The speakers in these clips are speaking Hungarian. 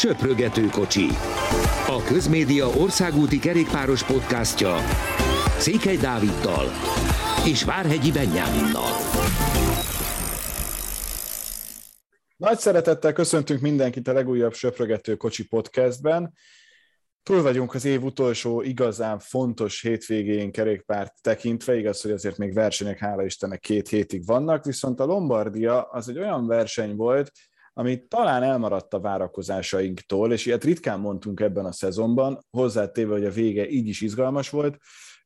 Söprögető kocsi. A Közmédia országúti kerékpáros podcastja Székely Dáviddal és Várhegyi Benyáminnal. Nagy szeretettel köszöntünk mindenkit a legújabb Söprögető kocsi podcastben. Túl vagyunk az év utolsó igazán fontos hétvégén kerékpárt tekintve, igaz, hogy azért még versenyek, hála Istennek, két hétig vannak, viszont a Lombardia az egy olyan verseny volt, ami talán elmaradt a várakozásainktól, és ilyet ritkán mondtunk ebben a szezonban, hozzátéve, hogy a vége így is izgalmas volt,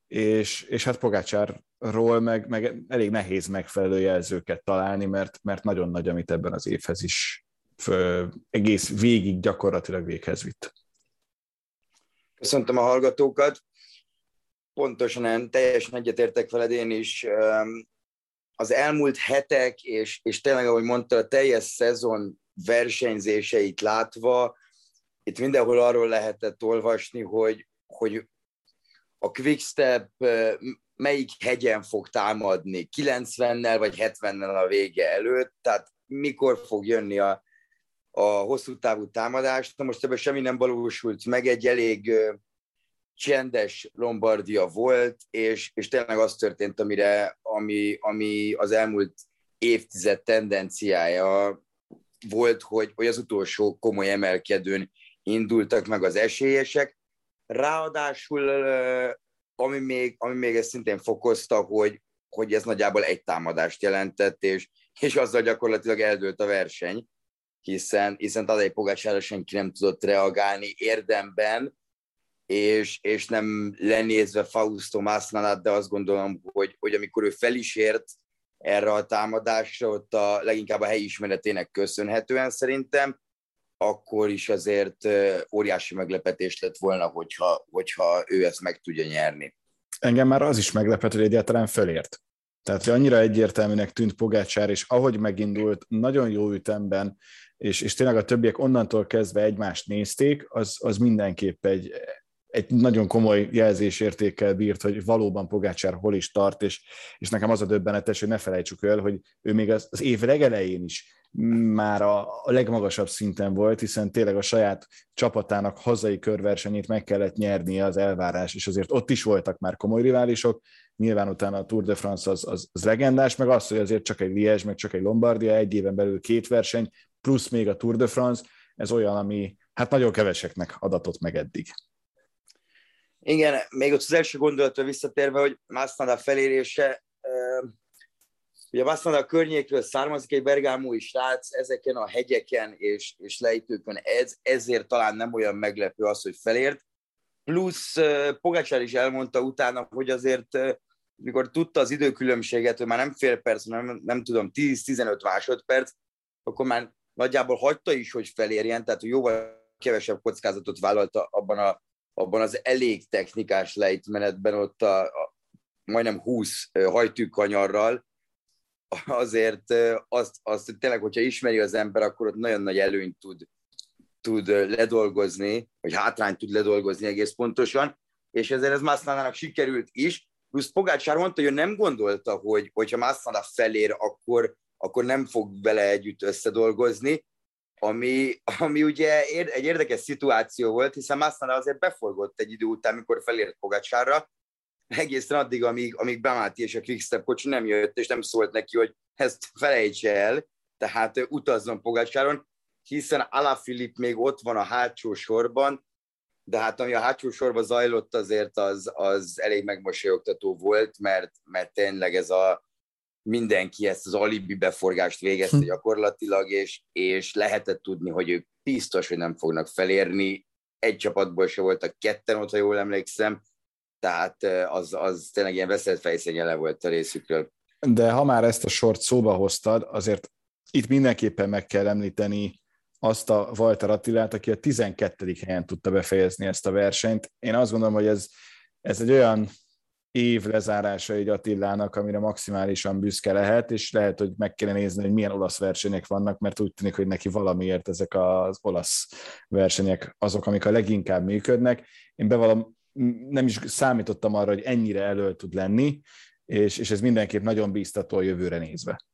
és, és hát Pogácsárról meg, meg elég nehéz megfelelő jelzőket találni, mert, mert nagyon nagy, amit ebben az évhez is fő, egész végig gyakorlatilag véghez vitt. Köszöntöm a hallgatókat. Pontosan teljesen egyetértek veled én is. Az elmúlt hetek, és, és tényleg, ahogy mondta, a teljes szezon versenyzéseit látva, itt mindenhol arról lehetett olvasni, hogy, hogy a Quickstep melyik hegyen fog támadni, 90-nel vagy 70-nel a vége előtt, tehát mikor fog jönni a, a hosszú távú támadást. Na most ebben semmi nem valósult meg, egy elég csendes Lombardia volt, és, és tényleg az történt, amire, ami, ami az elmúlt évtized tendenciája volt, hogy, hogy az utolsó komoly emelkedőn indultak meg az esélyesek. Ráadásul, ami még, ami még ezt szintén fokozta, hogy, hogy ez nagyjából egy támadást jelentett, és, és azzal gyakorlatilag eldőlt a verseny, hiszen, hiszen Tadej Pogácsára senki nem tudott reagálni érdemben, és, és nem lenézve Fausto Maslanat, de azt gondolom, hogy, hogy amikor ő fel is ért erre a támadásra, ott a, leginkább a helyismeretének köszönhetően szerintem, akkor is azért óriási meglepetés lett volna, hogyha, hogyha ő ezt meg tudja nyerni. Engem már az is meglepett, hogy egyáltalán fölért. Tehát, hogy annyira egyértelműnek tűnt Pogácsár, és ahogy megindult, nagyon jó ütemben, és, és tényleg a többiek onnantól kezdve egymást nézték, az, az mindenképp egy, egy nagyon komoly jelzésértékkel bírt, hogy valóban Pogácsár hol is tart, és, és nekem az a döbbenetes, hogy ne felejtsük el, hogy ő még az, az év legelején is már a, a legmagasabb szinten volt, hiszen tényleg a saját csapatának hazai körversenyét meg kellett nyernie az elvárás, és azért ott is voltak már komoly riválisok, nyilván utána a Tour de France az, az, az legendás, meg az, hogy azért csak egy Liège, meg csak egy Lombardia, egy éven belül két verseny, plusz még a Tour de France, ez olyan, ami hát nagyon keveseknek adatott meg eddig. Igen, még ott az első gondolatra visszatérve, hogy Masnada felérése, ugye Masnada környékről származik egy bergámói srác, ezeken a hegyeken és, és lejtőkön, ez, ezért talán nem olyan meglepő az, hogy felért. Plusz Pogácsár is elmondta utána, hogy azért mikor tudta az időkülönbséget, hogy már nem fél perc, nem, nem tudom, 10-15 másodperc, akkor már nagyjából hagyta is, hogy felérjen, tehát jóval kevesebb kockázatot vállalta abban a abban az elég technikás lejtmenetben ott a, a majdnem 20 hajtűkanyarral, azért azt, azt tényleg, hogyha ismeri az ember, akkor ott nagyon nagy előnyt tud, tud ledolgozni, vagy hátrányt tud ledolgozni egész pontosan, és ezért ez Mászlánának sikerült is, plusz Pogácsár mondta, hogy ő nem gondolta, hogy hogyha Mászlána felér, akkor, akkor nem fog vele együtt összedolgozni, ami, ami ugye egy érdekes szituáció volt, hiszen Massana azért beforgott egy idő után, mikor felért Pogacsárra, egészen addig, amíg, amíg Bamati és a Quickstep kocsi nem jött, és nem szólt neki, hogy ezt felejtse el, tehát utazzon Pogácsáron, hiszen Alaphilipp még ott van a hátsó sorban, de hát ami a hátsó sorban zajlott azért, az, az elég megmosolyogtató volt, mert, mert tényleg ez a, mindenki ezt az alibi beforgást végezte hm. gyakorlatilag, és, és lehetett tudni, hogy ők biztos, hogy nem fognak felérni. Egy csapatból se voltak ketten ott, ha jól emlékszem, tehát az, az tényleg ilyen veszett fejszényele volt a részükről. De ha már ezt a sort szóba hoztad, azért itt mindenképpen meg kell említeni azt a Walter Attilát, aki a 12. helyen tudta befejezni ezt a versenyt. Én azt gondolom, hogy ez, ez egy olyan év lezárása egy Attilának, amire maximálisan büszke lehet, és lehet, hogy meg kellene nézni, hogy milyen olasz versenyek vannak, mert úgy tűnik, hogy neki valamiért ezek az olasz versenyek azok, amik a leginkább működnek. Én bevallom, nem is számítottam arra, hogy ennyire elő tud lenni, és, és ez mindenképp nagyon bíztató a jövőre nézve.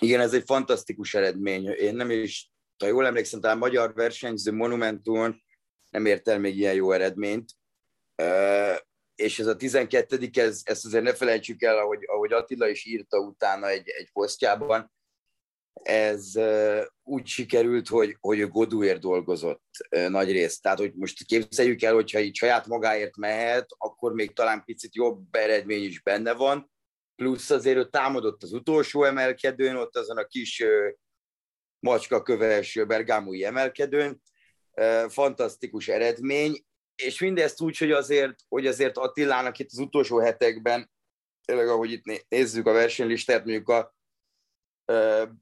Igen, ez egy fantasztikus eredmény. Én nem is ha jól emlékszem, talán magyar versenyző Monumentumon nem ért el még ilyen jó eredményt. És ez a 12 ez, ezt azért ne felejtsük el, ahogy, ahogy Attila is írta utána egy, egy posztjában, ez úgy sikerült, hogy, hogy Godúért dolgozott nagy részt. Tehát, hogy most képzeljük el, hogyha így saját magáért mehet, akkor még talán picit jobb eredmény is benne van, plusz azért ő támadott az utolsó emelkedőn, ott azon a kis macska köves bergámúi emelkedőn, fantasztikus eredmény, és mindezt úgy, hogy azért, hogy azért Attilának itt az utolsó hetekben, tényleg ahogy itt nézzük a versenylistát, mondjuk a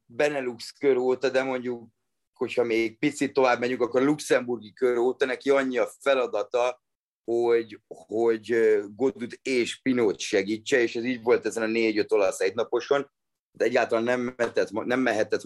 Benelux kör óta, de mondjuk, hogyha még picit tovább megyünk, akkor a luxemburgi kör óta neki annyi a feladata, hogy, hogy Godut és Pinot segítse, és ez így volt ezen a négy-öt olasz egynaposon, de egyáltalán nem mehetett, nem mehetett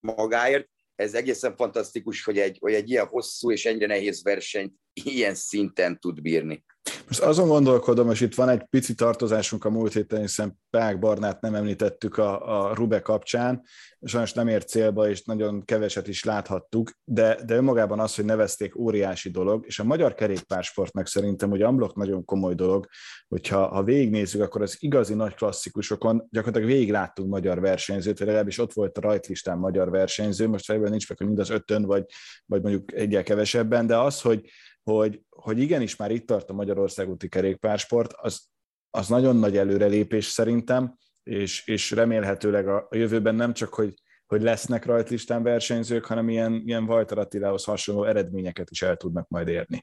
magáért. Ez egészen fantasztikus, hogy egy, hogy egy ilyen hosszú és ennyire nehéz versenyt ilyen szinten tud bírni. Most azon gondolkodom, és itt van egy pici tartozásunk a múlt héten, hiszen Pák Barnát nem említettük a, a Rube kapcsán, sajnos nem ért célba, és nagyon keveset is láthattuk, de, de önmagában az, hogy nevezték óriási dolog, és a magyar kerékpársportnak szerintem, hogy Amblok nagyon komoly dolog, hogyha ha végignézzük, akkor az igazi nagy klasszikusokon gyakorlatilag végig láttunk magyar versenyzőt, vagy legalábbis ott volt a rajtlistán magyar versenyző, most fejben nincs meg, hogy mind az ötön, vagy, vagy mondjuk egyel kevesebben, de az, hogy, hogy, hogy igenis már itt tart a Magyarország úti kerékpársport, az, az nagyon nagy előrelépés szerintem, és, és remélhetőleg a, a jövőben nem csak, hogy, hogy lesznek rajtlistán versenyzők, hanem ilyen, ilyen Vajtar Attilához hasonló eredményeket is el tudnak majd érni.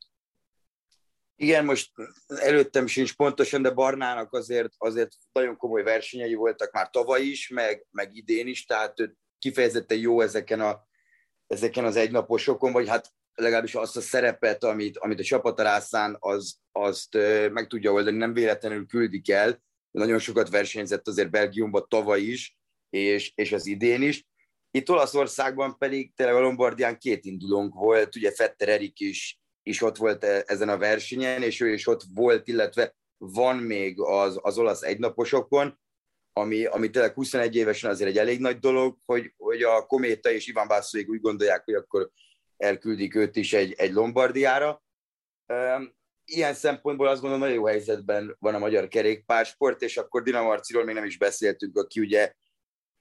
Igen, most előttem sincs pontosan, de Barnának azért, azért nagyon komoly versenyei voltak már tavaly is, meg, meg idén is, tehát ő kifejezetten jó ezeken, a, ezeken az egynaposokon, vagy hát legalábbis azt a szerepet, amit, amit a csapatarászán az, azt meg tudja oldani, nem véletlenül küldik el. Nagyon sokat versenyzett azért Belgiumban tavaly is, és, és az idén is. Itt Olaszországban pedig tényleg a Lombardián két indulónk volt, ugye Fetter Erik is, is ott volt e, ezen a versenyen, és ő is ott volt, illetve van még az, az olasz egynaposokon, ami, ami tényleg 21 évesen azért egy elég nagy dolog, hogy, hogy a Kométa és Iván Bászóig úgy gondolják, hogy akkor elküldik őt is egy, egy Lombardiára. Ilyen szempontból azt gondolom, nagyon jó helyzetben van a magyar kerékpársport, és akkor Dinamarciról még nem is beszéltünk, aki ugye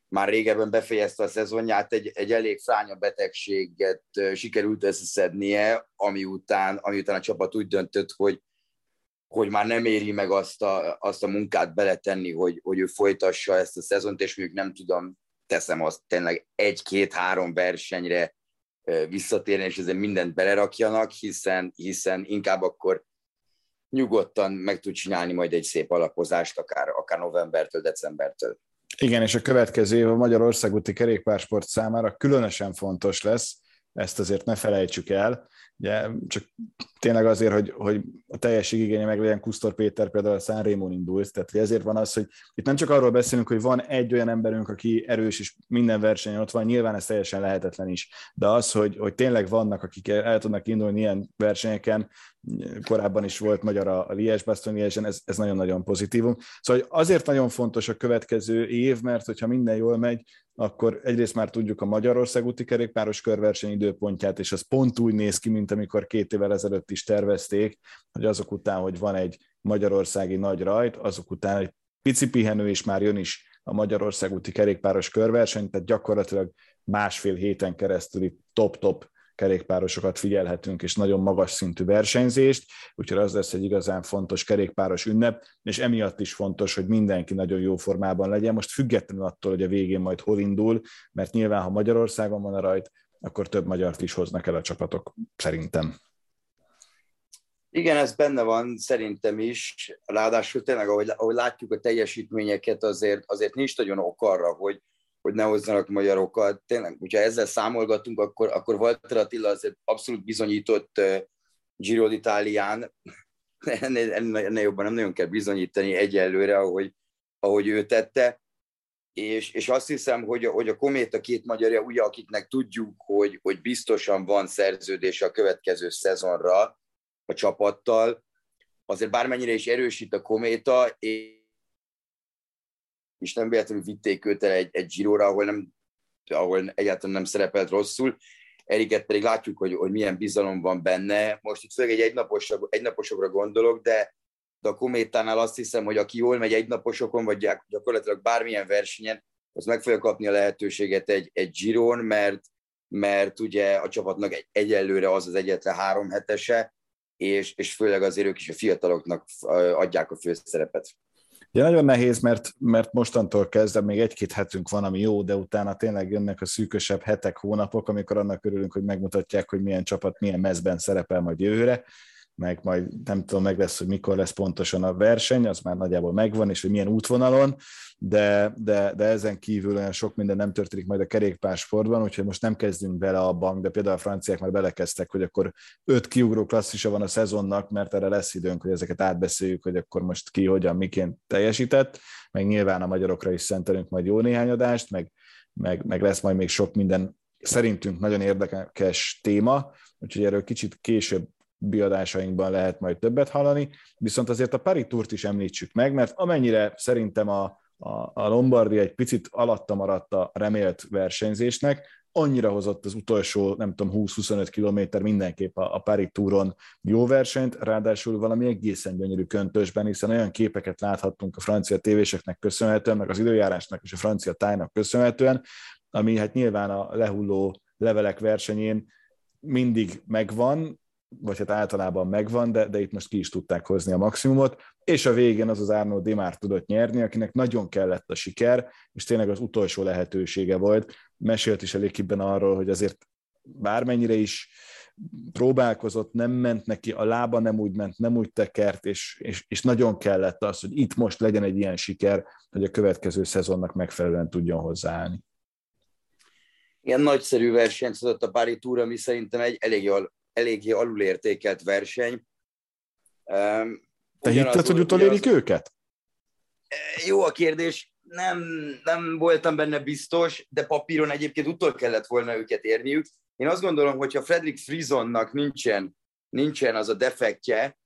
már régebben befejezte a szezonját, egy, egy elég fránya betegséget sikerült összeszednie, ami után, ami után a csapat úgy döntött, hogy, hogy már nem éri meg azt a, azt a munkát beletenni, hogy, hogy ő folytassa ezt a szezont, és mondjuk nem tudom, teszem azt tényleg egy-két-három versenyre visszatérni, és ezért mindent belerakjanak, hiszen, hiszen inkább akkor nyugodtan meg tud csinálni majd egy szép alapozást, akár, akár novembertől, decembertől. Igen, és a következő év a Magyarország úti kerékpársport számára különösen fontos lesz, ezt azért ne felejtsük el, Ugye, csak tényleg azért, hogy, hogy a teljes igénye meg legyen, Kusztor Péter például a San Rémon indult, tehát ezért van az, hogy itt nem csak arról beszélünk, hogy van egy olyan emberünk, aki erős és minden versenyen ott van, nyilván ez teljesen lehetetlen is, de az, hogy, hogy tényleg vannak, akik el tudnak indulni ilyen versenyeken, korábban is volt magyar a, a Lies Baston Liesen, ez, ez nagyon-nagyon pozitívum. Szóval azért nagyon fontos a következő év, mert hogyha minden jól megy, akkor egyrészt már tudjuk a Magyarország úti kerékpáros körverseny időpontját, és az pont úgy néz ki, mint amikor két évvel ezelőtt is tervezték, hogy azok után, hogy van egy magyarországi nagy rajt, azok után egy pici pihenő, és már jön is a Magyarország úti kerékpáros körverseny, tehát gyakorlatilag másfél héten keresztüli top-top kerékpárosokat figyelhetünk, és nagyon magas szintű versenyzést, úgyhogy az lesz egy igazán fontos kerékpáros ünnep, és emiatt is fontos, hogy mindenki nagyon jó formában legyen, most függetlenül attól, hogy a végén majd hol indul, mert nyilván, ha Magyarországon van a rajt, akkor több magyart is hoznak el a csapatok, szerintem. Igen, ez benne van szerintem is, ráadásul tényleg, ahogy, ahogy látjuk a teljesítményeket, azért, azért nincs nagyon ok arra, hogy, hogy ne hozzanak magyarokat. Tényleg, hogyha ezzel számolgatunk, akkor, akkor Walter Attila azért abszolút bizonyított uh, Giro d'Italián, ennél, ennél jobban nem nagyon kell bizonyítani egyelőre, ahogy, ahogy ő tette. És, és azt hiszem, hogy, hogy a Kométa két magyarja, ugye, akiknek tudjuk, hogy, hogy biztosan van szerződés a következő szezonra a csapattal, azért bármennyire is erősít a Kométa, és és nem véletlenül vitték őt el egy, egy Giróra, ahol nem ahol egyáltalán nem szerepelt rosszul. Eriket pedig látjuk, hogy, hogy milyen bizalom van benne. Most itt főleg egy egynaposra, egynaposokra gondolok, de, de a Kométánál azt hiszem, hogy aki jól megy egynaposokon, vagy gyakorlatilag bármilyen versenyen, az meg fogja kapni a lehetőséget egy, egy Giron, mert, mert ugye a csapatnak egy, egyelőre az az egyetlen három hetese, és, és főleg azért ők is a fiataloknak adják a főszerepet. Ja, nagyon nehéz, mert, mert mostantól kezdve még egy-két hetünk van, ami jó, de utána tényleg jönnek a szűkösebb hetek, hónapok, amikor annak örülünk, hogy megmutatják, hogy milyen csapat milyen mezben szerepel majd jövőre meg majd nem tudom, meg lesz, hogy mikor lesz pontosan a verseny, az már nagyjából megvan, és hogy milyen útvonalon, de, de, de ezen kívül olyan sok minden nem történik majd a kerékpársportban, úgyhogy most nem kezdünk bele abban, de például a franciák már belekezdtek, hogy akkor öt kiugró klasszisa van a szezonnak, mert erre lesz időnk, hogy ezeket átbeszéljük, hogy akkor most ki hogyan, miként teljesített, meg nyilván a magyarokra is szentelünk majd jó néhány adást, meg, meg, meg lesz majd még sok minden szerintünk nagyon érdekes téma, úgyhogy erről kicsit később biadásainkban lehet majd többet hallani, viszont azért a Paris Tourt is említsük meg, mert amennyire szerintem a, a, a Lombardi egy picit alatta maradt a remélt versenyzésnek, annyira hozott az utolsó, nem tudom, 20-25 kilométer mindenképp a, a Paris Touron jó versenyt, ráadásul valami egészen gyönyörű köntösben, hiszen olyan képeket láthattunk a francia tévéseknek köszönhetően, meg az időjárásnak és a francia tájnak köszönhetően, ami hát nyilván a lehulló levelek versenyén mindig megvan, vagy hát általában megvan, de, de itt most ki is tudták hozni a maximumot, és a végén az az Arnaud Dimár tudott nyerni, akinek nagyon kellett a siker, és tényleg az utolsó lehetősége volt. Mesélt is elég kibben arról, hogy azért bármennyire is próbálkozott, nem ment neki, a lába nem úgy ment, nem úgy tekert, és, és, és nagyon kellett az, hogy itt most legyen egy ilyen siker, hogy a következő szezonnak megfelelően tudjon hozzáállni. Ilyen nagyszerű versenyt hozott a Pári Túra, ami szerintem egy elég jól eléggé alulértékelt verseny. Te hitted, hogy utolérik az... őket? E, jó a kérdés, nem, nem voltam benne biztos, de papíron egyébként utol kellett volna őket érniük. Én azt gondolom, hogy ha Fredrik Frizonnak nincsen, nincsen az a defektje,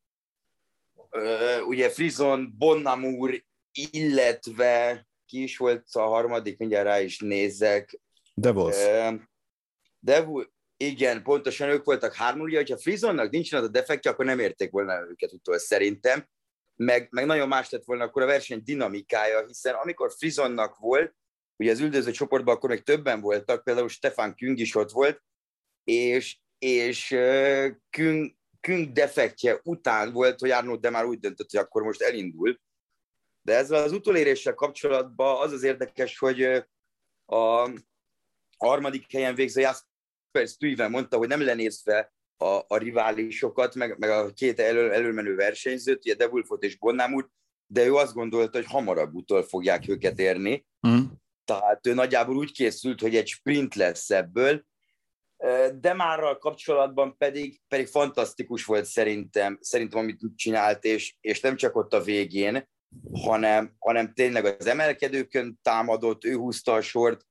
ugye Frizon, Bonnamur, illetve ki is volt a harmadik, mindjárt rá is nézek. Devos. Devos, igen, pontosan ők voltak hárman, ugye, hogyha Frizonnak nincsen az a defektje, akkor nem érték volna őket utol szerintem, meg, meg nagyon más lett volna akkor a verseny dinamikája, hiszen amikor Frizonnak volt, ugye az üldöző csoportban akkor még többen voltak, például Stefan Küng is ott volt, és, és Küng, Küng defektje után volt, hogy Arnold de már úgy döntött, hogy akkor most elindul. De ezzel az utoléréssel kapcsolatban az az érdekes, hogy a harmadik helyen végző Stuyven mondta, hogy nem lenézve a, a riválisokat, meg, meg a két elő, előmenő versenyzőt, ugye De Wolfot és Bonnámút, de ő azt gondolta, hogy hamarabb utol fogják őket érni. Mm. Tehát ő nagyjából úgy készült, hogy egy sprint lesz ebből, de márral kapcsolatban pedig, pedig fantasztikus volt szerintem, szerintem amit csinált, és, és nem csak ott a végén, hanem, hanem tényleg az emelkedőkön támadott, ő húzta a sort,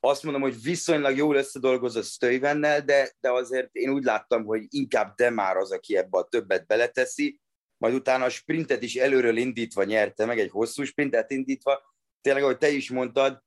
azt mondom, hogy viszonylag jól összedolgozott Stövennel, de, de azért én úgy láttam, hogy inkább Demár az, aki ebbe a többet beleteszi, majd utána a sprintet is előről indítva nyerte meg, egy hosszú sprintet indítva. Tényleg, ahogy te is mondtad,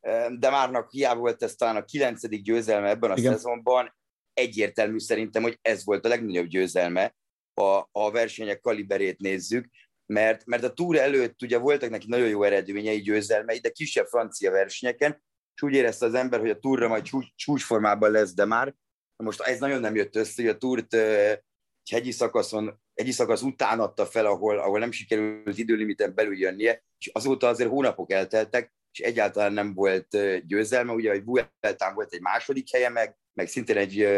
eh, Demárnak hiába volt ez talán a kilencedik győzelme ebben a Igen. szezonban, egyértelmű szerintem, hogy ez volt a legnagyobb győzelme, ha a versenyek kaliberét nézzük, mert, mert a túra előtt ugye voltak neki nagyon jó eredményei, győzelmei, de kisebb francia versenyeken, és úgy érezte az ember, hogy a túra majd csúcsformában lesz, de már. Most ez nagyon nem jött össze, hogy a túrt egy hegyi szakaszon, hegyi szakasz után adta fel, ahol, ahol nem sikerült időlimiten belül jönnie, és azóta azért hónapok elteltek, és egyáltalán nem volt győzelme, ugye, hogy Vueltán volt egy második helye, meg, meg szintén egy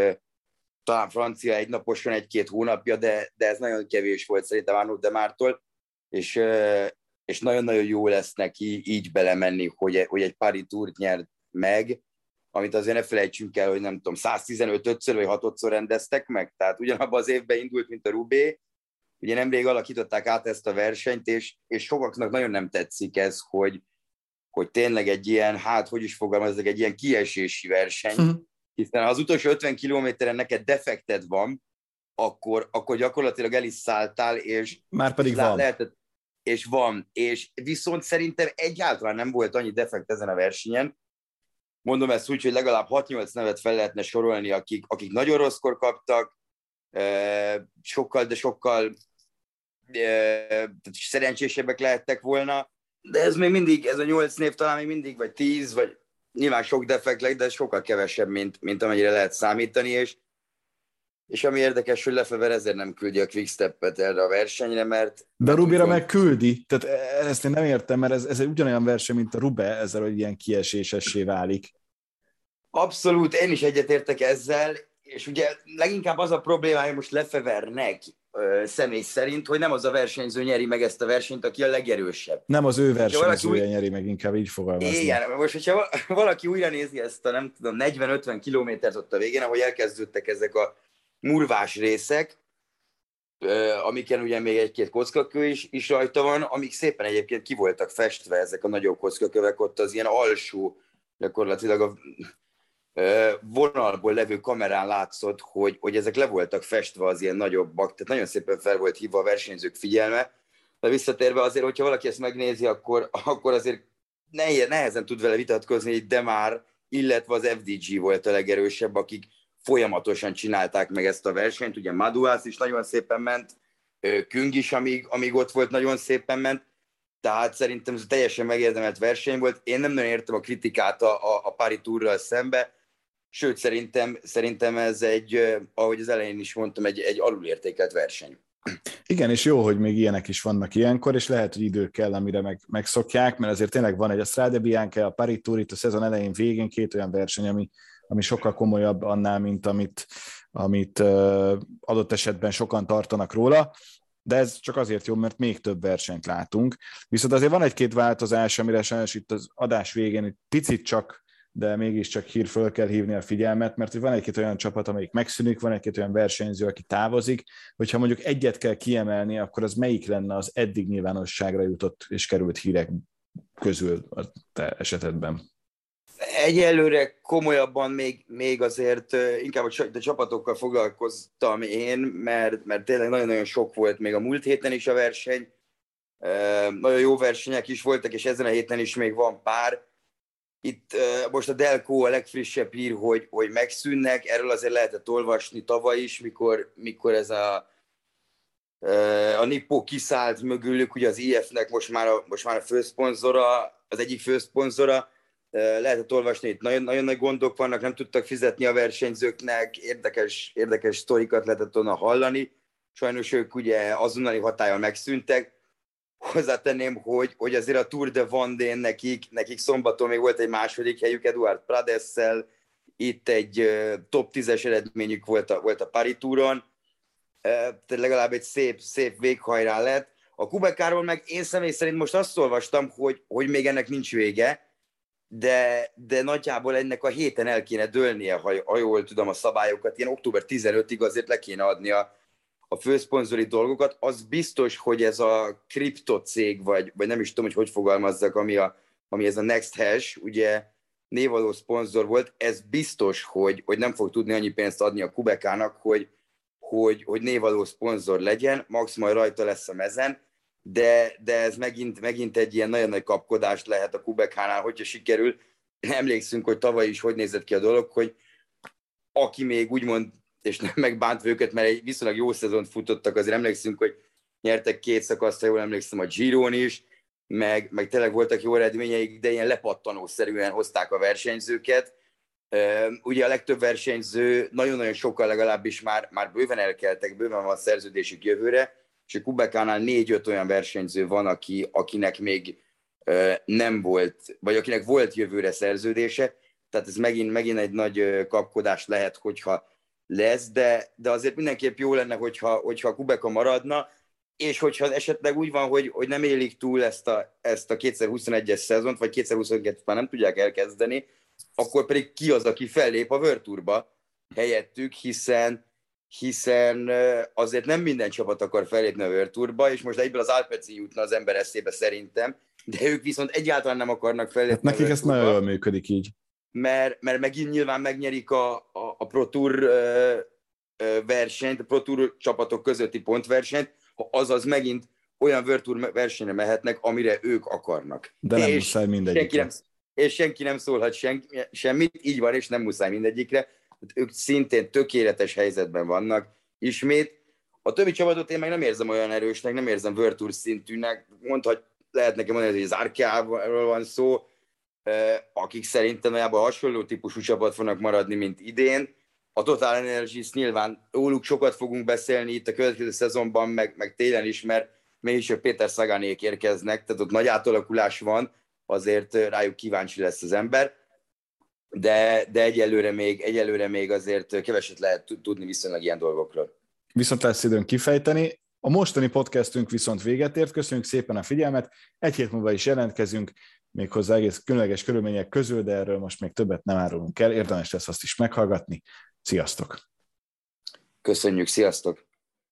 talán francia egy naposan egy-két hónapja, de, de ez nagyon kevés volt szerintem Arnaud Demártól, és és nagyon-nagyon jó lesz neki így belemenni, hogy, hogy egy Paris Tourt nyert meg, amit azért ne felejtsünk el, hogy nem tudom, 115-ször vagy 6-szor rendeztek meg, tehát ugyanabban az évben indult, mint a Rubé, ugye nemrég alakították át ezt a versenyt, és, és sokaknak nagyon nem tetszik ez, hogy, hogy tényleg egy ilyen, hát hogy is fogalmazok, egy ilyen kiesési verseny, hm. hiszen ha az utolsó 50 kilométeren neked defekted van, akkor, akkor gyakorlatilag el is szálltál, és már pedig van. Lehetett, és van, és viszont szerintem egyáltalán nem volt annyi defekt ezen a versenyen, mondom ezt úgy, hogy legalább 6-8 nevet fel lehetne sorolni, akik, akik nagyon rosszkor kaptak, sokkal, de sokkal szerencsésebbek lehettek volna, de ez még mindig, ez a 8 név talán még mindig, vagy 10, vagy nyilván sok defekt de sokkal kevesebb, mint, mint amennyire lehet számítani, és és ami érdekes, hogy Lefever ezért nem küldi a Quickstep-et erre a versenyre, mert... De a Rubira meg küldi, tehát e- ezt én nem értem, mert ez, ez egy ugyanolyan verseny, mint a Rube, ezzel, hogy ilyen kiesésessé válik. Abszolút, én is egyetértek ezzel, és ugye leginkább az a problémája most Lefevernek személy szerint, hogy nem az a versenyző nyeri meg ezt a versenyt, aki a legerősebb. Nem az ő versenyzője úgy... nyeri meg, inkább így fogalmazni. Igen, most hogyha valaki újra nézi ezt a nem tudom, 40-50 kilométert ott a végén, ahogy elkezdődtek ezek a murvás részek, amiken ugye még egy-két kockakő is, is rajta van, amik szépen egyébként ki voltak festve ezek a nagyobb kockakövek, ott az ilyen alsó, gyakorlatilag a vonalból levő kamerán látszott, hogy, hogy ezek le voltak festve az ilyen nagyobbak, tehát nagyon szépen fel volt hívva a versenyzők figyelme, de visszatérve azért, hogyha valaki ezt megnézi, akkor, akkor azért nehezen tud vele vitatkozni, de már, illetve az FDG volt a legerősebb, akik folyamatosan csinálták meg ezt a versenyt, ugye Maduász is nagyon szépen ment, Küng is, amíg, amíg ott volt, nagyon szépen ment, tehát szerintem ez teljesen megérdemelt verseny volt. Én nem nagyon értem a kritikát a, a, a Pári túrral szembe, sőt szerintem, szerintem ez egy, ahogy az elején is mondtam, egy, egy alulértékelt verseny. Igen, és jó, hogy még ilyenek is vannak ilyenkor, és lehet, hogy idő kell, amire meg, megszokják, mert azért tényleg van egy a Strade Bianca, a Paris Tour itt a szezon elején végén két olyan verseny, ami, ami sokkal komolyabb annál, mint amit, amit adott esetben sokan tartanak róla, de ez csak azért jó, mert még több versenyt látunk. Viszont azért van egy-két változás, amire sajnos itt az adás végén egy picit csak de mégiscsak hír föl kell hívni a figyelmet, mert van egy-két olyan csapat, amelyik megszűnik, van egy-két olyan versenyző, aki távozik, hogyha mondjuk egyet kell kiemelni, akkor az melyik lenne az eddig nyilvánosságra jutott és került hírek közül a te esetedben? Egyelőre komolyabban még, még azért inkább a csapatokkal foglalkoztam én, mert, mert tényleg nagyon-nagyon sok volt még a múlt héten is a verseny. Nagyon jó versenyek is voltak, és ezen a héten is még van pár. Itt most a Delco a legfrissebb hír, hogy, hogy megszűnnek, erről azért lehetett olvasni tavaly is, mikor, mikor ez a, a Nippo kiszállt mögülük, ugye az IF-nek most már a, most már a főszponzora, az egyik főszponzora, lehetett olvasni, itt nagyon, nagyon nagy gondok vannak, nem tudtak fizetni a versenyzőknek, érdekes, érdekes sztorikat lehetett volna hallani. Sajnos ők ugye azonnali hatállal megszűntek. Hozzátenném, hogy, hogy azért a Tour de Vendée nekik, nekik szombaton még volt egy második helyük Eduard Pradessel, itt egy top 10-es eredményük volt a, volt a Paris Touron, tehát legalább egy szép, szép véghajrá lett. A Kubekáról meg én személy szerint most azt olvastam, hogy, hogy még ennek nincs vége, de, de nagyjából ennek a héten el kéne dőlnie, ha, ha jól tudom a szabályokat, ilyen október 15-ig azért le kéne adni a, a főszponzori dolgokat. Az biztos, hogy ez a kriptocég, vagy, vagy nem is tudom, hogy hogy fogalmazzak, ami, a, ami ez a Next Hash, ugye névaló szponzor volt, ez biztos, hogy, hogy nem fog tudni annyi pénzt adni a Kubekának, hogy, hogy, hogy névaló szponzor legyen, max majd rajta lesz a mezen, de, de ez megint, megint egy ilyen nagyon nagy kapkodás lehet a Kubekánál, hogyha sikerül. Emlékszünk, hogy tavaly is hogy nézett ki a dolog, hogy aki még úgymond, és nem megbántva őket, mert egy viszonylag jó szezont futottak, azért emlékszünk, hogy nyertek két szakaszt, ha jól emlékszem, a Giron is, meg, meg tényleg voltak jó eredményeik, de ilyen lepattanószerűen hozták a versenyzőket. Ugye a legtöbb versenyző, nagyon-nagyon sokkal legalábbis már, már bőven elkeltek, bőven van szerződésük jövőre, és a Kubekánál négy-öt olyan versenyző van, aki, akinek még nem volt, vagy akinek volt jövőre szerződése, tehát ez megint, megint egy nagy kapkodás lehet, hogyha lesz, de, de azért mindenképp jó lenne, hogyha, hogyha Kubeka maradna, és hogyha esetleg úgy van, hogy, hogy nem élik túl ezt a, ezt a 2021-es szezont, vagy 2022 már nem tudják elkezdeni, akkor pedig ki az, aki fellép a World helyettük, hiszen hiszen azért nem minden csapat akar felépni a World Tourba, és most egyből az Alpeci jutna az ember eszébe szerintem, de ők viszont egyáltalán nem akarnak felépni hát nekik ez nagyon jól működik így. Mert, mert megint nyilván megnyerik a, a, a Pro Tour versenyt, a Pro Tour csapatok közötti pontversenyt, azaz megint olyan World Tour versenyre mehetnek, amire ők akarnak. De nem és muszáj mindegyik. Senki nem, és senki nem szólhat senki, semmit, így van, és nem muszáj mindegyikre. Ők szintén tökéletes helyzetben vannak. Ismét, a többi csapatot én meg nem érzem olyan erősnek, nem érzem Virtus szintűnek. Mondhat, lehet nekem mondani, hogy az Arkeával van szó, akik szerintem nagyjából hasonló típusú csapat fognak maradni, mint idén. A Total Energies nyilván róluk sokat fogunk beszélni itt a következő szezonban, meg, meg télen is, mert mégis a Péter Szagánék érkeznek, tehát ott nagy átalakulás van, azért rájuk kíváncsi lesz az ember, de, de egyelőre, még, egyelőre még azért keveset lehet tudni viszonylag ilyen dolgokról. Viszont lesz időn kifejteni. A mostani podcastünk viszont véget ért. Köszönjük szépen a figyelmet. Egy hét múlva is jelentkezünk, méghozzá egész különleges körülmények közül, de erről most még többet nem árulunk el. Érdemes lesz azt is meghallgatni. Sziasztok! Köszönjük, sziasztok!